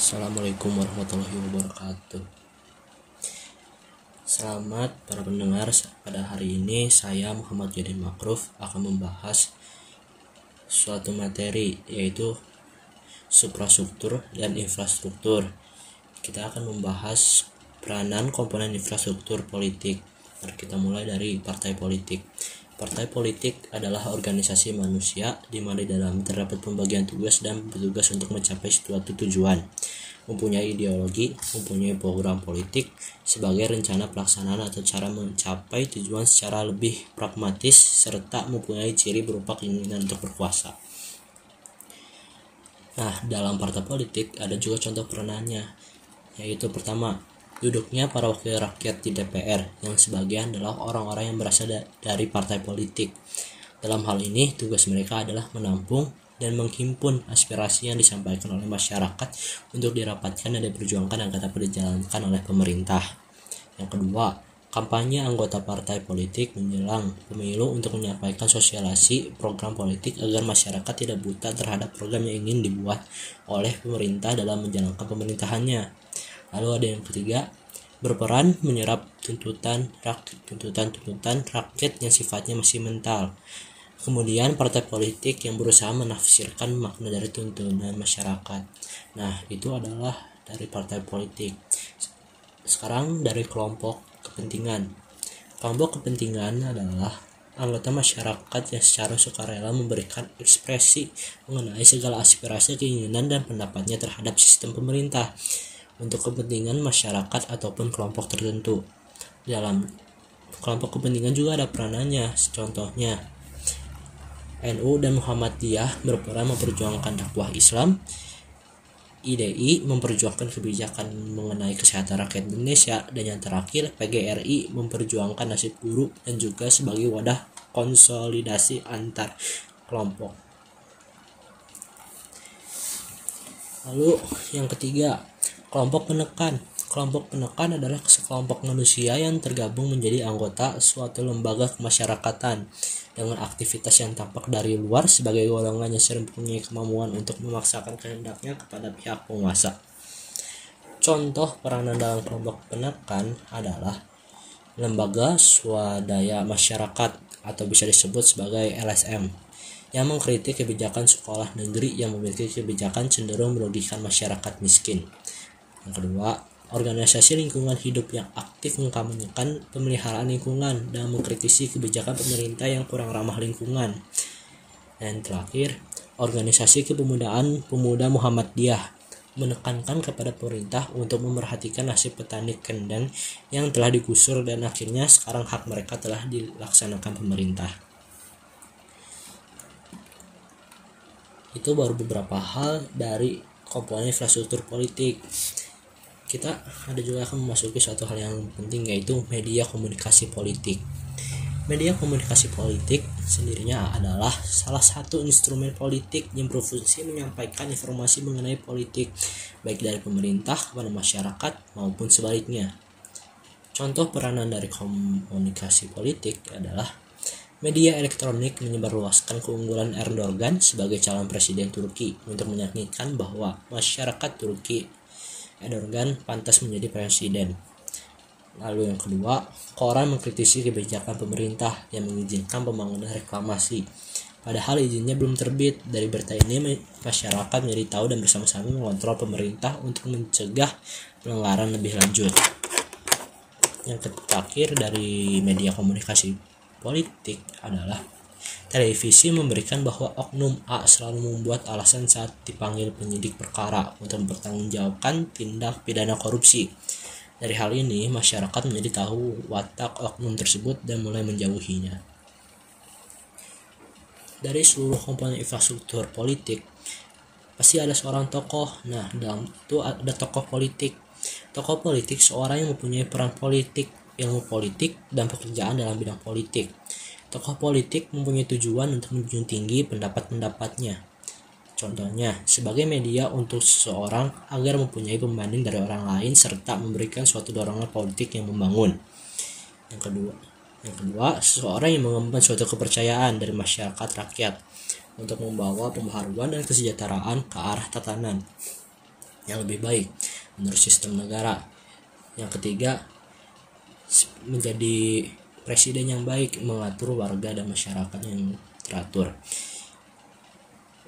Assalamualaikum warahmatullahi wabarakatuh. Selamat para pendengar. Pada hari ini saya Muhammad Jadi Makruf akan membahas suatu materi yaitu suprastruktur dan infrastruktur. Kita akan membahas peranan komponen infrastruktur politik. Mari kita mulai dari partai politik. Partai politik adalah organisasi manusia di mana di dalam terdapat pembagian tugas dan bertugas untuk mencapai suatu tujuan. Mempunyai ideologi, mempunyai program politik sebagai rencana pelaksanaan atau cara mencapai tujuan secara lebih pragmatis serta mempunyai ciri berupa keinginan untuk berkuasa. Nah, dalam partai politik ada juga contoh peranannya, yaitu pertama, duduknya para wakil rakyat di DPR yang sebagian adalah orang-orang yang berasal dari partai politik. Dalam hal ini, tugas mereka adalah menampung dan menghimpun aspirasi yang disampaikan oleh masyarakat untuk dirapatkan dan diperjuangkan agar dapat dijalankan oleh pemerintah. Yang kedua, kampanye anggota partai politik menjelang pemilu untuk menyampaikan sosialisasi program politik agar masyarakat tidak buta terhadap program yang ingin dibuat oleh pemerintah dalam menjalankan pemerintahannya. Lalu ada yang ketiga, berperan menyerap tuntutan rakyat tuntutan-tuntutan rakyat yang sifatnya masih mental. Kemudian partai politik yang berusaha menafsirkan makna dari tuntunan masyarakat. Nah, itu adalah dari partai politik. Sekarang dari kelompok kepentingan. Kelompok kepentingan adalah anggota masyarakat yang secara sukarela memberikan ekspresi mengenai segala aspirasi, keinginan, dan pendapatnya terhadap sistem pemerintah untuk kepentingan masyarakat ataupun kelompok tertentu. Dalam kelompok kepentingan juga ada peranannya, contohnya NU dan Muhammadiyah berperan memperjuangkan dakwah Islam, IDI memperjuangkan kebijakan mengenai kesehatan rakyat Indonesia, dan yang terakhir PGRI memperjuangkan nasib guru dan juga sebagai wadah konsolidasi antar kelompok. Lalu yang ketiga, Kelompok penekan Kelompok penekan adalah sekelompok manusia yang tergabung menjadi anggota suatu lembaga kemasyarakatan dengan aktivitas yang tampak dari luar sebagai golongan yang sering mempunyai kemampuan untuk memaksakan kehendaknya kepada pihak penguasa. Contoh peranan dalam kelompok penekan adalah lembaga swadaya masyarakat atau bisa disebut sebagai LSM yang mengkritik kebijakan sekolah negeri yang memiliki kebijakan cenderung merugikan masyarakat miskin. Yang kedua, organisasi lingkungan hidup yang aktif mengkampanyekan pemeliharaan lingkungan dan mengkritisi kebijakan pemerintah yang kurang ramah lingkungan. Dan terakhir, organisasi kepemudaan pemuda Muhammadiyah menekankan kepada pemerintah untuk memerhatikan nasib petani kendang yang telah digusur dan akhirnya sekarang hak mereka telah dilaksanakan pemerintah. Itu baru beberapa hal dari komponen infrastruktur politik kita ada juga akan memasuki suatu hal yang penting yaitu media komunikasi politik. Media komunikasi politik sendirinya adalah salah satu instrumen politik yang berfungsi menyampaikan informasi mengenai politik baik dari pemerintah kepada masyarakat maupun sebaliknya. Contoh peranan dari komunikasi politik adalah media elektronik menyebarluaskan keunggulan Erdogan sebagai calon presiden Turki untuk meyakinkan bahwa masyarakat Turki Erdogan pantas menjadi presiden. Lalu yang kedua, koran mengkritisi kebijakan pemerintah yang mengizinkan pembangunan reklamasi. Padahal izinnya belum terbit. Dari berita ini, masyarakat menjadi tahu dan bersama-sama mengontrol pemerintah untuk mencegah pelanggaran lebih lanjut. Yang terakhir dari media komunikasi politik adalah Televisi memberikan bahwa oknum A selalu membuat alasan saat dipanggil penyidik perkara untuk mempertanggungjawabkan tindak pidana korupsi. Dari hal ini, masyarakat menjadi tahu watak oknum tersebut dan mulai menjauhinya. Dari seluruh komponen infrastruktur politik, pasti ada seorang tokoh. Nah, dalam itu ada tokoh politik. Tokoh politik seorang yang mempunyai peran politik, ilmu politik, dan pekerjaan dalam bidang politik Tokoh politik mempunyai tujuan untuk menjunjung tinggi pendapat-pendapatnya. Contohnya, sebagai media untuk seseorang agar mempunyai pembanding dari orang lain serta memberikan suatu dorongan politik yang membangun. Yang kedua, yang kedua, seseorang yang mengembangkan suatu kepercayaan dari masyarakat rakyat untuk membawa pembaharuan dan kesejahteraan ke arah tatanan. yang lebih baik menurut sistem negara yang ketiga menjadi presiden yang baik mengatur warga dan masyarakat yang teratur.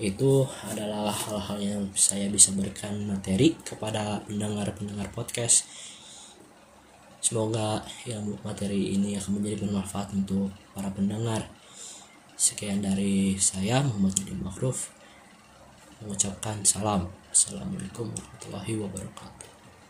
Itu adalah hal-hal yang saya bisa berikan materi kepada pendengar-pendengar podcast. Semoga ilmu materi ini akan menjadi bermanfaat untuk para pendengar. Sekian dari saya Muhammad Jadi Makruf mengucapkan salam. Assalamualaikum warahmatullahi wabarakatuh